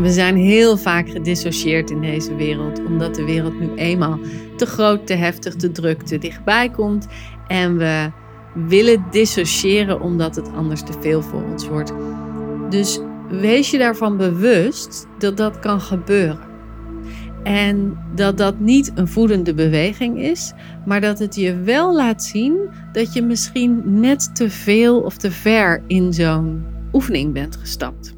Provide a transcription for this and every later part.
We zijn heel vaak gedissocieerd in deze wereld, omdat de wereld nu eenmaal te groot, te heftig, te druk, te dichtbij komt. En we willen dissociëren omdat het anders te veel voor ons wordt. Dus wees je daarvan bewust dat dat kan gebeuren. En dat dat niet een voedende beweging is, maar dat het je wel laat zien dat je misschien net te veel of te ver in zo'n oefening bent gestapt.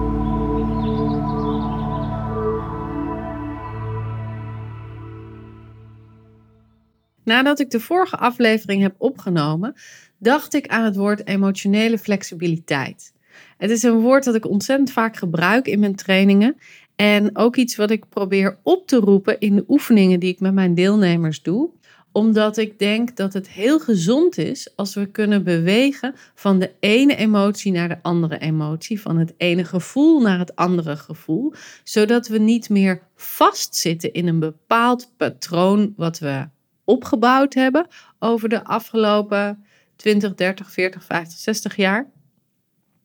Nadat ik de vorige aflevering heb opgenomen, dacht ik aan het woord emotionele flexibiliteit. Het is een woord dat ik ontzettend vaak gebruik in mijn trainingen. En ook iets wat ik probeer op te roepen in de oefeningen die ik met mijn deelnemers doe. Omdat ik denk dat het heel gezond is als we kunnen bewegen van de ene emotie naar de andere emotie. Van het ene gevoel naar het andere gevoel. Zodat we niet meer vastzitten in een bepaald patroon wat we opgebouwd hebben over de afgelopen 20, 30, 40, 50, 60 jaar.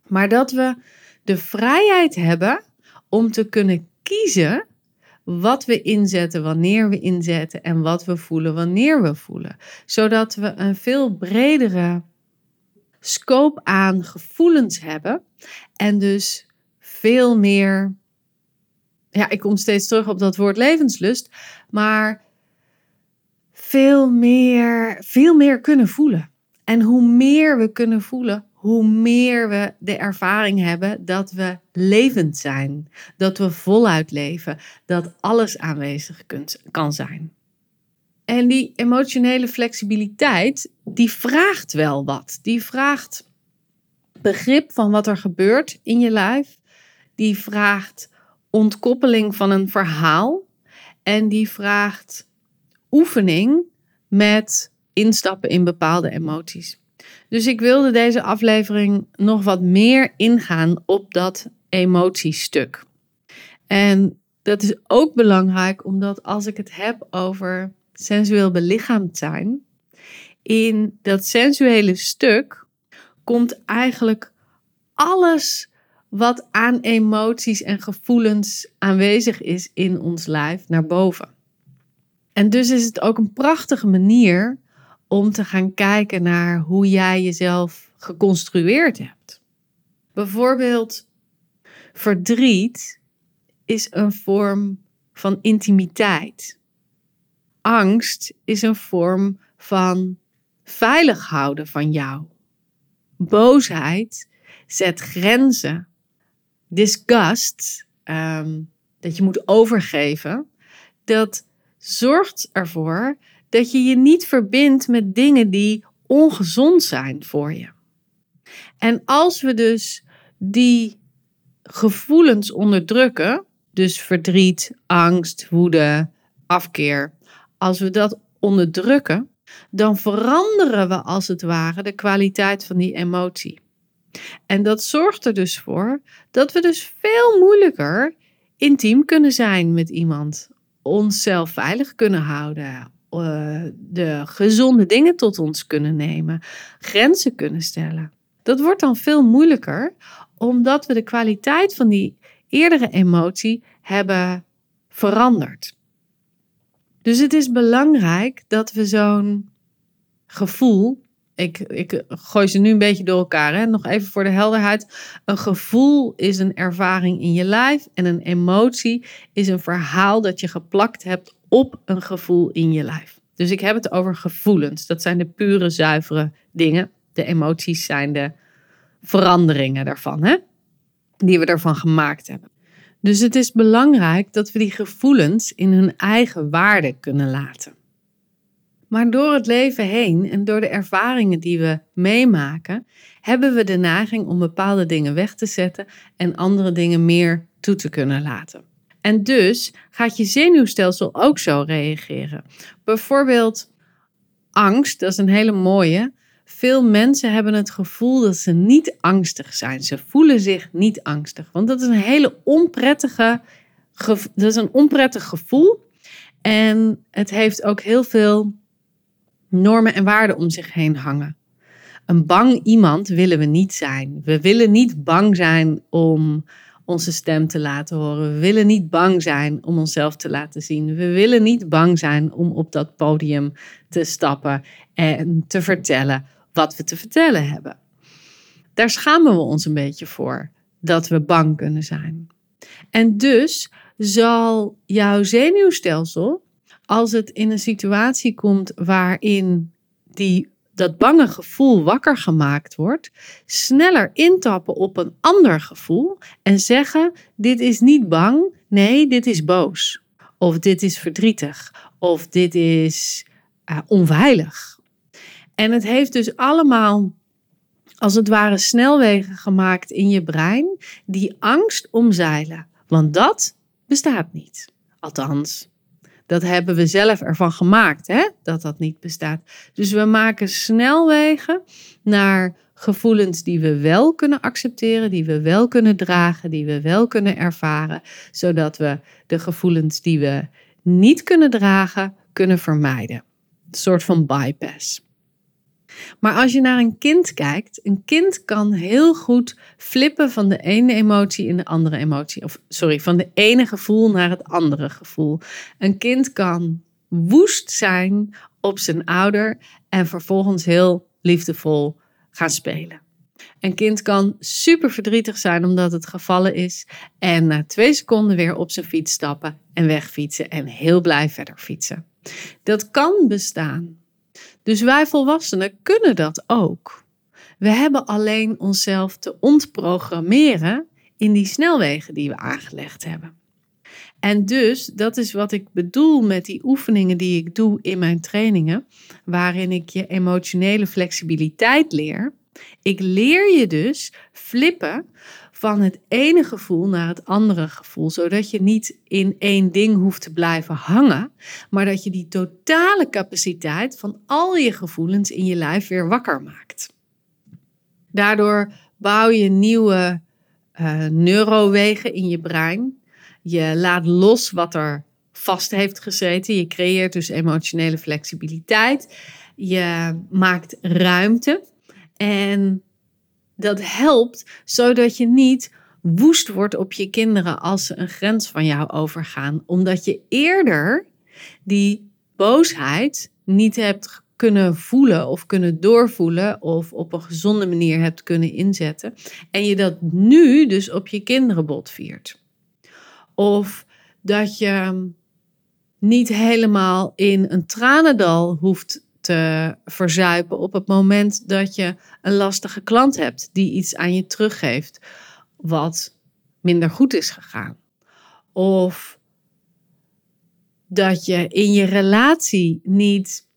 Maar dat we de vrijheid hebben om te kunnen kiezen wat we inzetten, wanneer we inzetten en wat we voelen, wanneer we voelen. Zodat we een veel bredere scope aan gevoelens hebben en dus veel meer. Ja, ik kom steeds terug op dat woord levenslust, maar veel meer, veel meer kunnen voelen. En hoe meer we kunnen voelen, hoe meer we de ervaring hebben dat we levend zijn. Dat we voluit leven. Dat alles aanwezig kan zijn. En die emotionele flexibiliteit, die vraagt wel wat. Die vraagt begrip van wat er gebeurt in je lijf. Die vraagt ontkoppeling van een verhaal. En die vraagt oefening met instappen in bepaalde emoties. Dus ik wilde deze aflevering nog wat meer ingaan op dat emotiestuk. En dat is ook belangrijk omdat als ik het heb over sensueel belichaamd zijn, in dat sensuele stuk komt eigenlijk alles wat aan emoties en gevoelens aanwezig is in ons lijf naar boven. En dus is het ook een prachtige manier om te gaan kijken naar hoe jij jezelf geconstrueerd hebt. Bijvoorbeeld, verdriet is een vorm van intimiteit. Angst is een vorm van veilig houden van jou. Boosheid zet grenzen. Disgust, ehm, dat je moet overgeven, dat zorgt ervoor dat je je niet verbindt met dingen die ongezond zijn voor je. En als we dus die gevoelens onderdrukken, dus verdriet, angst, woede, afkeer, als we dat onderdrukken, dan veranderen we als het ware de kwaliteit van die emotie. En dat zorgt er dus voor dat we dus veel moeilijker intiem kunnen zijn met iemand onszelf veilig kunnen houden. Uh, de gezonde dingen tot ons kunnen nemen. Grenzen kunnen stellen. Dat wordt dan veel moeilijker omdat we de kwaliteit van die eerdere emotie hebben veranderd. Dus het is belangrijk dat we zo'n gevoel ik, ik gooi ze nu een beetje door elkaar. Hè? Nog even voor de helderheid. Een gevoel is een ervaring in je lijf. En een emotie is een verhaal dat je geplakt hebt op een gevoel in je lijf. Dus ik heb het over gevoelens. Dat zijn de pure, zuivere dingen. De emoties zijn de veranderingen daarvan. Hè? Die we ervan gemaakt hebben. Dus het is belangrijk dat we die gevoelens in hun eigen waarde kunnen laten. Maar door het leven heen en door de ervaringen die we meemaken, hebben we de neiging om bepaalde dingen weg te zetten en andere dingen meer toe te kunnen laten. En dus gaat je zenuwstelsel ook zo reageren. Bijvoorbeeld angst, dat is een hele mooie. Veel mensen hebben het gevoel dat ze niet angstig zijn. Ze voelen zich niet angstig. Want dat is een hele onprettige, dat is een onprettig gevoel. En het heeft ook heel veel normen en waarden om zich heen hangen. Een bang iemand willen we niet zijn. We willen niet bang zijn om onze stem te laten horen. We willen niet bang zijn om onszelf te laten zien. We willen niet bang zijn om op dat podium te stappen en te vertellen wat we te vertellen hebben. Daar schamen we ons een beetje voor dat we bang kunnen zijn. En dus zal jouw zenuwstelsel, als het in een situatie komt waarin die dat bange gevoel wakker gemaakt wordt, sneller intappen op een ander gevoel en zeggen: Dit is niet bang, nee, dit is boos. Of dit is verdrietig. Of dit is uh, onveilig. En het heeft dus allemaal, als het ware, snelwegen gemaakt in je brein die angst omzeilen. Want dat bestaat niet. Althans, dat hebben we zelf ervan gemaakt, hè? dat dat niet bestaat. Dus we maken snelwegen naar gevoelens die we wel kunnen accepteren, die we wel kunnen dragen, die we wel kunnen ervaren, zodat we de gevoelens die we niet kunnen dragen, kunnen vermijden. Een soort van bypass. Maar als je naar een kind kijkt, een kind kan heel goed flippen van de ene emotie in de andere emotie. Of sorry, van de ene gevoel naar het andere gevoel. Een kind kan woest zijn op zijn ouder en vervolgens heel liefdevol gaan spelen. Een kind kan super verdrietig zijn omdat het gevallen is en na twee seconden weer op zijn fiets stappen en wegfietsen en heel blij verder fietsen. Dat kan bestaan. Dus wij volwassenen kunnen dat ook. We hebben alleen onszelf te ontprogrammeren in die snelwegen die we aangelegd hebben. En dus, dat is wat ik bedoel met die oefeningen die ik doe in mijn trainingen, waarin ik je emotionele flexibiliteit leer. Ik leer je dus flippen van het ene gevoel naar het andere gevoel, zodat je niet in één ding hoeft te blijven hangen, maar dat je die totale capaciteit van al je gevoelens in je lijf weer wakker maakt. Daardoor bouw je nieuwe uh, neurowegen in je brein. Je laat los wat er vast heeft gezeten. Je creëert dus emotionele flexibiliteit. Je maakt ruimte. En dat helpt zodat je niet woest wordt op je kinderen als ze een grens van jou overgaan. Omdat je eerder die boosheid niet hebt kunnen voelen of kunnen doorvoelen of op een gezonde manier hebt kunnen inzetten. En je dat nu dus op je kinderen botviert. Of dat je niet helemaal in een tranendal hoeft verzuipen op het moment dat je een lastige klant hebt die iets aan je teruggeeft wat minder goed is gegaan. Of dat je in je relatie niet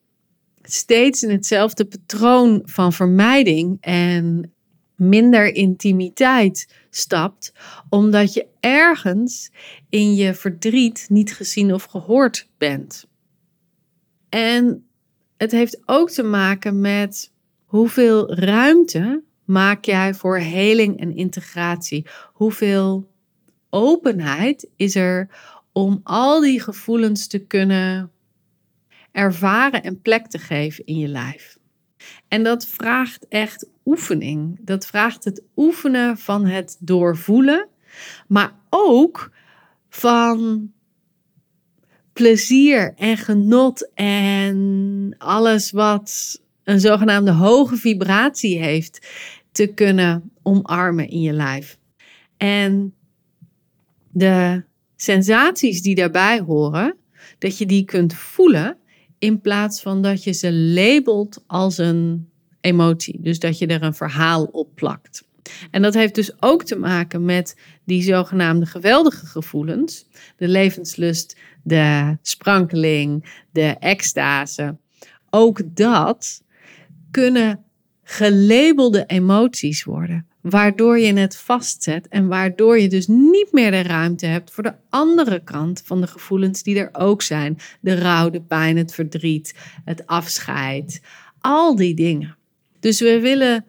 steeds in hetzelfde patroon van vermijding en minder intimiteit stapt, omdat je ergens in je verdriet niet gezien of gehoord bent. En het heeft ook te maken met hoeveel ruimte maak jij voor heling en integratie? Hoeveel openheid is er om al die gevoelens te kunnen ervaren en plek te geven in je lijf? En dat vraagt echt oefening. Dat vraagt het oefenen van het doorvoelen, maar ook van plezier en genot en alles wat een zogenaamde hoge vibratie heeft, te kunnen omarmen in je lijf. En de sensaties die daarbij horen, dat je die kunt voelen in plaats van dat je ze labelt als een emotie. Dus dat je er een verhaal op plakt. En dat heeft dus ook te maken met die zogenaamde geweldige gevoelens. De levenslust, de sprankeling, de extase. Ook dat kunnen gelabelde emoties worden. waardoor je het vastzet en waardoor je dus niet meer de ruimte hebt voor de andere kant van de gevoelens die er ook zijn. De rouw, de pijn, het verdriet, het afscheid, al die dingen. Dus we willen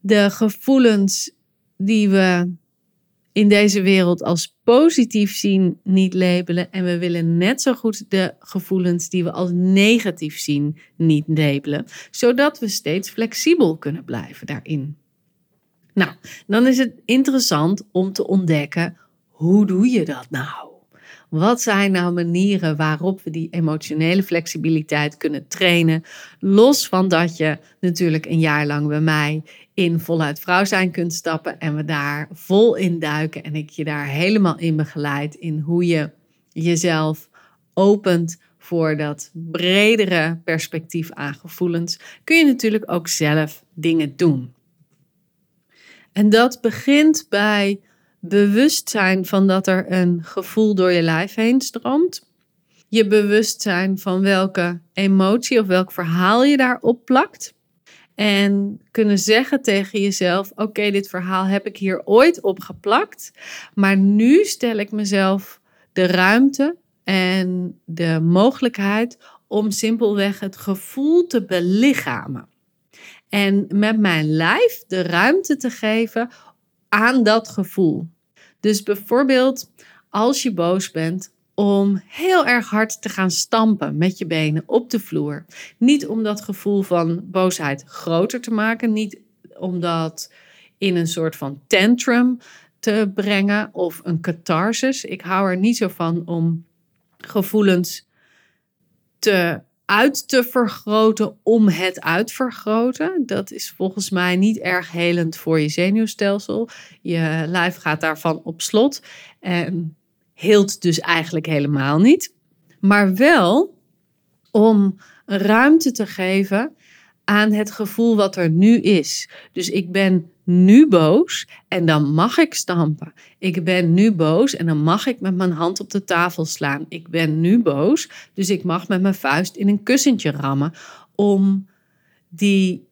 de gevoelens die we in deze wereld als positief zien niet labelen. En we willen net zo goed de gevoelens die we als negatief zien niet labelen. Zodat we steeds flexibel kunnen blijven daarin. Nou, dan is het interessant om te ontdekken hoe doe je dat nou? Wat zijn nou manieren waarop we die emotionele flexibiliteit kunnen trainen? Los van dat je natuurlijk een jaar lang bij mij in voluit vrouw zijn kunt stappen en we daar vol in duiken en ik je daar helemaal in begeleid in hoe je jezelf opent voor dat bredere perspectief aan gevoelens, kun je natuurlijk ook zelf dingen doen. En dat begint bij bewustzijn van dat er een gevoel door je lijf heen stroomt. Je bewustzijn van welke emotie of welk verhaal je daarop plakt. En kunnen zeggen tegen jezelf: Oké, dit verhaal heb ik hier ooit op geplakt. Maar nu stel ik mezelf de ruimte en de mogelijkheid om simpelweg het gevoel te belichamen. En met mijn lijf de ruimte te geven aan dat gevoel. Dus bijvoorbeeld als je boos bent, om heel erg hard te gaan stampen met je benen op de vloer. Niet om dat gevoel van boosheid groter te maken, niet om dat in een soort van tantrum te brengen of een catharsis. Ik hou er niet zo van om gevoelens te uit te vergroten om het uitvergroten. Dat is volgens mij niet erg helend voor je zenuwstelsel. Je lijf gaat daarvan op slot en heelt dus eigenlijk helemaal niet. Maar wel om ruimte te geven aan het gevoel wat er nu is. Dus ik ben nu boos en dan mag ik stampen. Ik ben nu boos en dan mag ik met mijn hand op de tafel slaan. Ik ben nu boos, dus ik mag met mijn vuist in een kussentje rammen om die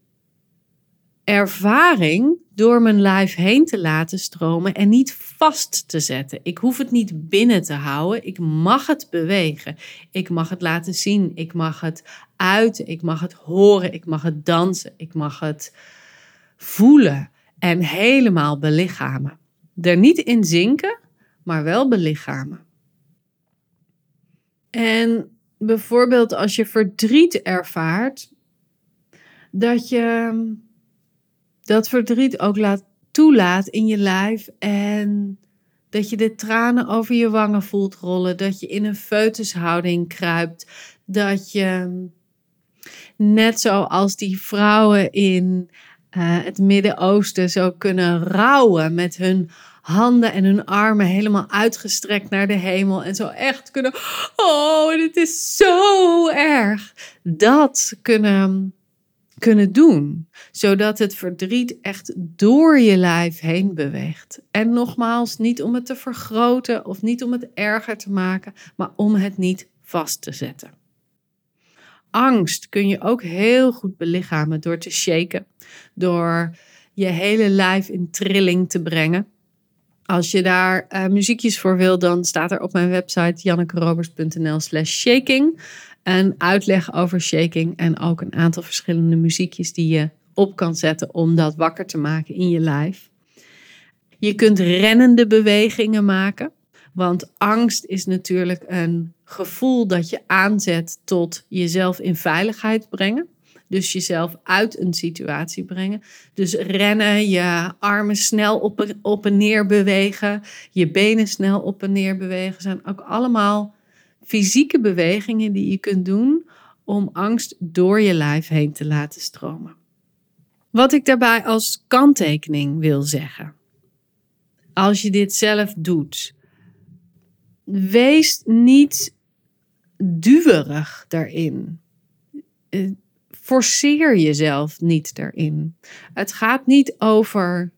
ervaring door mijn lijf heen te laten stromen en niet vast te zetten. Ik hoef het niet binnen te houden. Ik mag het bewegen. Ik mag het laten zien. Ik mag het uiten. Ik mag het horen. Ik mag het dansen. Ik mag het voelen en helemaal belichamen. Er niet in zinken, maar wel belichamen. En bijvoorbeeld als je verdriet ervaart, dat je dat verdriet ook laat, toelaat in je lijf en dat je de tranen over je wangen voelt rollen, dat je in een foetushouding kruipt, dat je net zoals die vrouwen in uh, het Midden-Oosten zo kunnen rouwen met hun handen en hun armen helemaal uitgestrekt naar de hemel en zo echt kunnen, oh, dit is zo erg. Dat kunnen kunnen doen, zodat het verdriet echt door je lijf heen beweegt. En nogmaals, niet om het te vergroten of niet om het erger te maken, maar om het niet vast te zetten. Angst kun je ook heel goed belichamen door te shaken, door je hele lijf in trilling te brengen. Als je daar uh, muziekjes voor wil, dan staat er op mijn website jannekerobers.nl slash shaking een uitleg over shaking en ook een aantal verschillende muziekjes die je op kan zetten om dat wakker te maken in je lijf. Je kunt rennende bewegingen maken, want angst is natuurlijk een gevoel dat je aanzet tot jezelf in veiligheid brengen. Dus jezelf uit een situatie brengen. Dus rennen, je armen snel op op en neer bewegen, je benen snel op en neer bewegen, zijn ook allemaal fysieke bewegingen die je kunt doen om angst door je lijf heen te laten stromen. Wat ik daarbij als kanttekening wil zeggen. Als je dit zelf doet, wees niet duwerig daarin. Forceer jezelf niet daarin. Het gaat niet over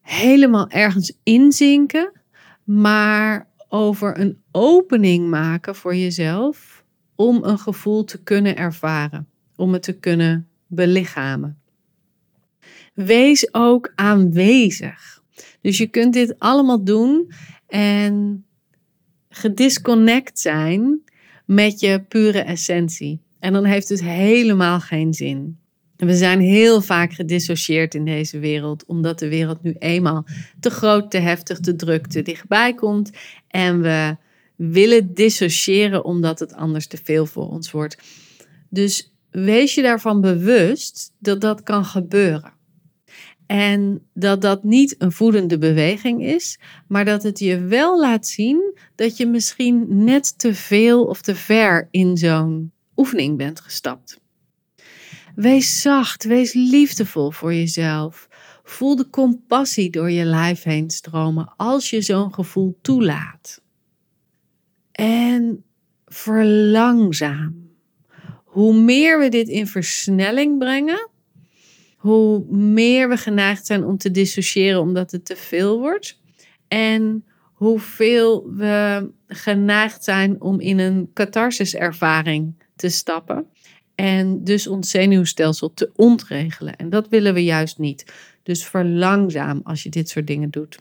helemaal ergens inzinken, maar over een opening maken voor jezelf om een gevoel te kunnen ervaren, om het te kunnen belichamen. wees ook aanwezig. Dus je kunt dit allemaal doen en gedisconnect zijn met je pure essentie. En dan heeft het helemaal geen zin. We zijn heel vaak gedissocieerd in deze wereld, omdat de wereld nu eenmaal te groot, te heftig, te druk, te dichtbij komt. En we willen dissociëren omdat het anders te veel voor ons wordt. Dus wees je daarvan bewust dat dat kan gebeuren. En dat dat niet een voedende beweging is, maar dat het je wel laat zien dat je misschien net te veel of te ver in zo'n oefening bent gestapt. Wees zacht, wees liefdevol voor jezelf. Voel de compassie door je lijf heen stromen als je zo'n gevoel toelaat. En verlangzaam. Hoe meer we dit in versnelling brengen, hoe meer we geneigd zijn om te dissociëren omdat het te veel wordt. En hoeveel we geneigd zijn om in een catharsiservaring te stappen. En dus ons zenuwstelsel te ontregelen. En dat willen we juist niet. Dus verlangzaam als je dit soort dingen doet.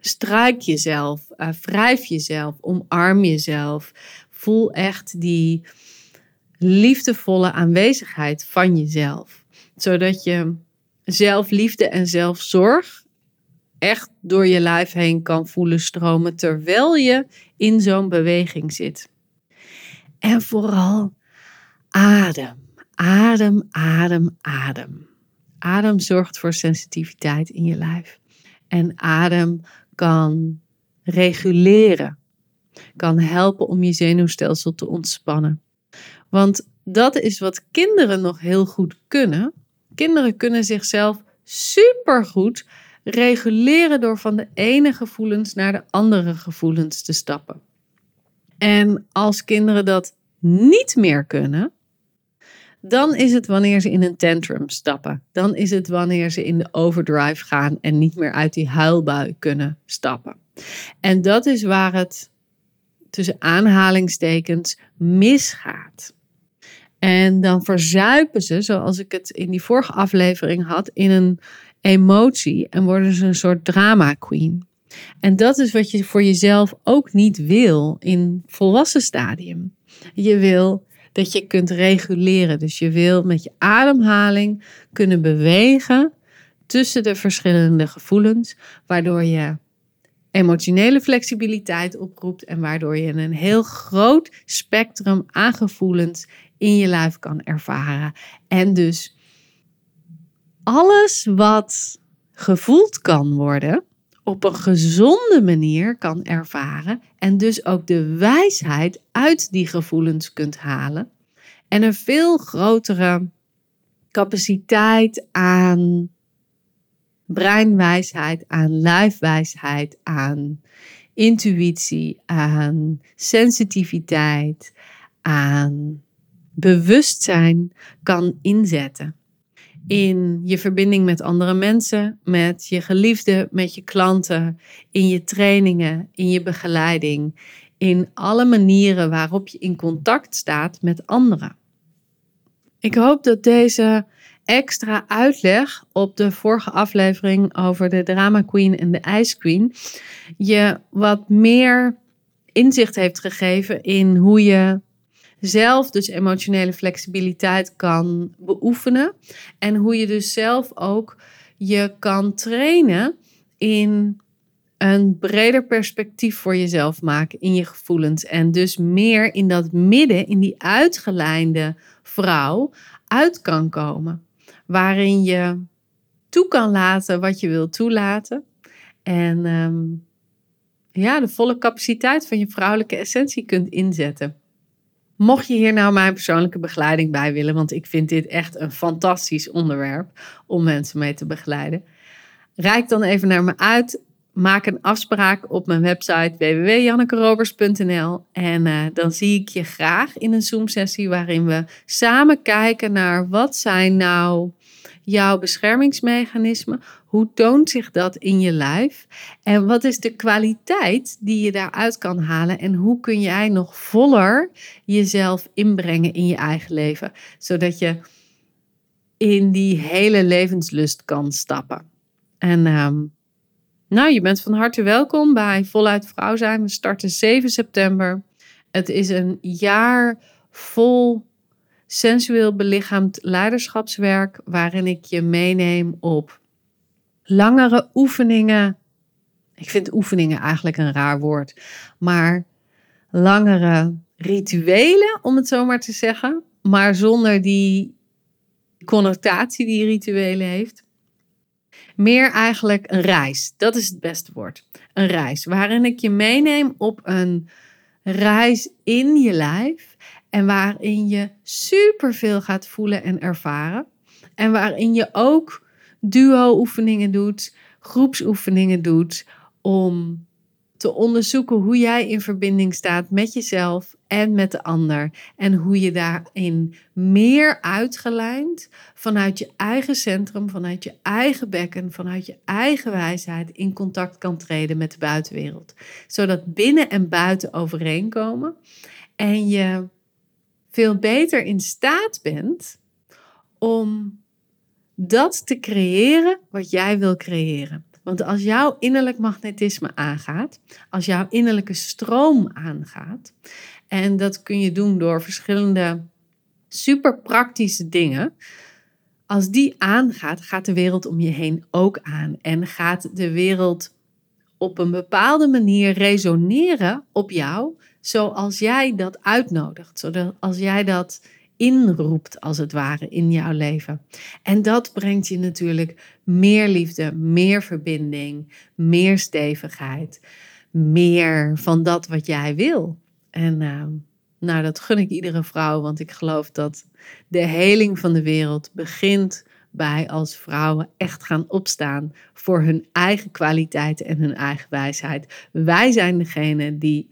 Struik jezelf, uh, wrijf jezelf, omarm jezelf. Voel echt die liefdevolle aanwezigheid van jezelf. Zodat je zelfliefde en zelfzorg echt door je lijf heen kan voelen stromen terwijl je in zo'n beweging zit. En vooral adem, adem, adem, adem. Adem zorgt voor sensitiviteit in je lijf. En adem kan reguleren, kan helpen om je zenuwstelsel te ontspannen. Want dat is wat kinderen nog heel goed kunnen. Kinderen kunnen zichzelf supergoed reguleren door van de ene gevoelens naar de andere gevoelens te stappen. En als kinderen dat niet meer kunnen, dan is het wanneer ze in een tantrum stappen. Dan is het wanneer ze in de overdrive gaan en niet meer uit die huilbui kunnen stappen. En dat is waar het tussen aanhalingstekens misgaat. En dan verzuipen ze, zoals ik het in die vorige aflevering had, in een emotie en worden ze een soort drama queen. En dat is wat je voor jezelf ook niet wil in volwassen stadium. Je wil dat je kunt reguleren. Dus je wil met je ademhaling kunnen bewegen tussen de verschillende gevoelens, waardoor je emotionele flexibiliteit oproept en waardoor je een heel groot spectrum aan gevoelens in je lijf kan ervaren. En dus alles wat gevoeld kan worden, op een gezonde manier kan ervaren en dus ook de wijsheid uit die gevoelens kunt halen en een veel grotere capaciteit aan breinwijsheid, aan lijfwijsheid, aan intuïtie, aan sensitiviteit, aan bewustzijn kan inzetten in je verbinding met andere mensen, met je geliefden, met je klanten, in je trainingen, in je begeleiding, in alle manieren waarop je in contact staat met anderen. Ik hoop dat deze extra uitleg op de vorige aflevering over de Drama Queen en de Ice Queen je wat meer inzicht heeft gegeven in hoe je zelf dus emotionele flexibiliteit kan beoefenen. En hoe je dus zelf ook je kan trainen in een breder perspectief voor jezelf maken in je gevoelens. En dus meer in dat midden, in die uitgelijnde vrouw, uit kan komen. Waarin je toe kan laten wat je wilt toelaten. En ehm, ja, de volle capaciteit van je vrouwelijke essentie kunt inzetten. Mocht je hier nou mijn persoonlijke begeleiding bij willen, want ik vind dit echt een fantastisch onderwerp om mensen mee te begeleiden, reik dan even naar me uit. Maak een afspraak op mijn website www.jannekerobers.nl en uh, dan zie ik je graag in een Zoom-sessie waarin we samen kijken naar wat zijn nou jouw beschermingsmechanisme? Hoe toont zich dat in je lijf? En wat is de kwaliteit die je daaruit kan halen? En hoe kun jij nog voller jezelf inbrengen in je eigen leven? Zodat je in die hele levenslust kan stappen. En ehm, nou, je bent van harte welkom bij Voluit Vrouw zijn. We starten 7 september. Het is een jaar vol sensueel belichaamd leiderschapswerk waarin ik je meeneem op langere oefeningen. Ik vind oefeningen eigenlijk een raar woord, maar langere rituelen, om het zo maar te zeggen, maar zonder die connotatie die rituelen heeft. Meer eigenlijk een reis. Dat is het beste woord. Een reis. Waarin ik je meeneem op een reis in je lijf. En waarin je superveel gaat voelen en ervaren. En waarin je ook duo-oefeningen doet, groepsoefeningen doet. Om te onderzoeken hoe jij in verbinding staat met jezelf en met de ander. En hoe je daarin meer uitgelijnd vanuit je eigen centrum, vanuit je eigen bekken, vanuit je eigen wijsheid in contact kan treden met de buitenwereld. Zodat binnen en buiten overeenkomen en je veel beter in staat bent om dat te creëren wat jij wil creëren. Want als jouw innerlijk magnetisme aangaat, als jouw innerlijke stroom aangaat, en dat kun je doen door verschillende super praktische dingen. Als die aangaat, gaat de wereld om je heen ook aan. En gaat de wereld op een bepaalde manier resoneren op jou, zoals jij dat uitnodigt. Zoals jij dat inroept, als het ware, in jouw leven. En dat brengt je natuurlijk meer liefde, meer verbinding, meer stevigheid, meer van dat wat jij wil. En uh, nou, dat gun ik iedere vrouw, want ik geloof dat de heling van de wereld begint bij als vrouwen echt gaan opstaan voor hun eigen kwaliteiten en hun eigen wijsheid. Wij zijn degene die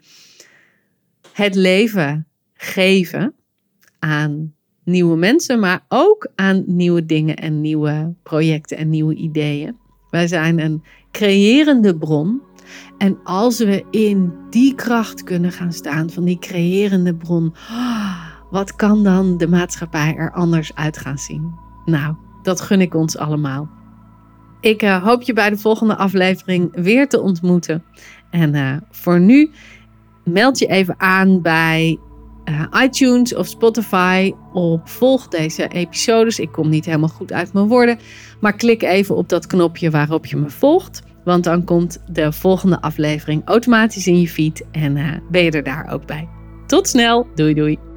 het leven geven aan nieuwe mensen, maar ook aan nieuwe dingen en nieuwe projecten en nieuwe ideeën. Wij zijn een creërende bron. En als we in die kracht kunnen gaan staan van die creërende bron, wat kan dan de maatschappij er anders uit gaan zien? Nou, dat gun ik ons allemaal. Ik uh, hoop je bij de volgende aflevering weer te ontmoeten. En uh, voor nu meld je even aan bij uh, iTunes of Spotify op volg deze episodes. Ik kom niet helemaal goed uit mijn woorden, maar klik even op dat knopje waarop je me volgt. Want dan komt de volgende aflevering automatisch in je feed en uh, ben je er daar ook bij. Tot snel, doei doei.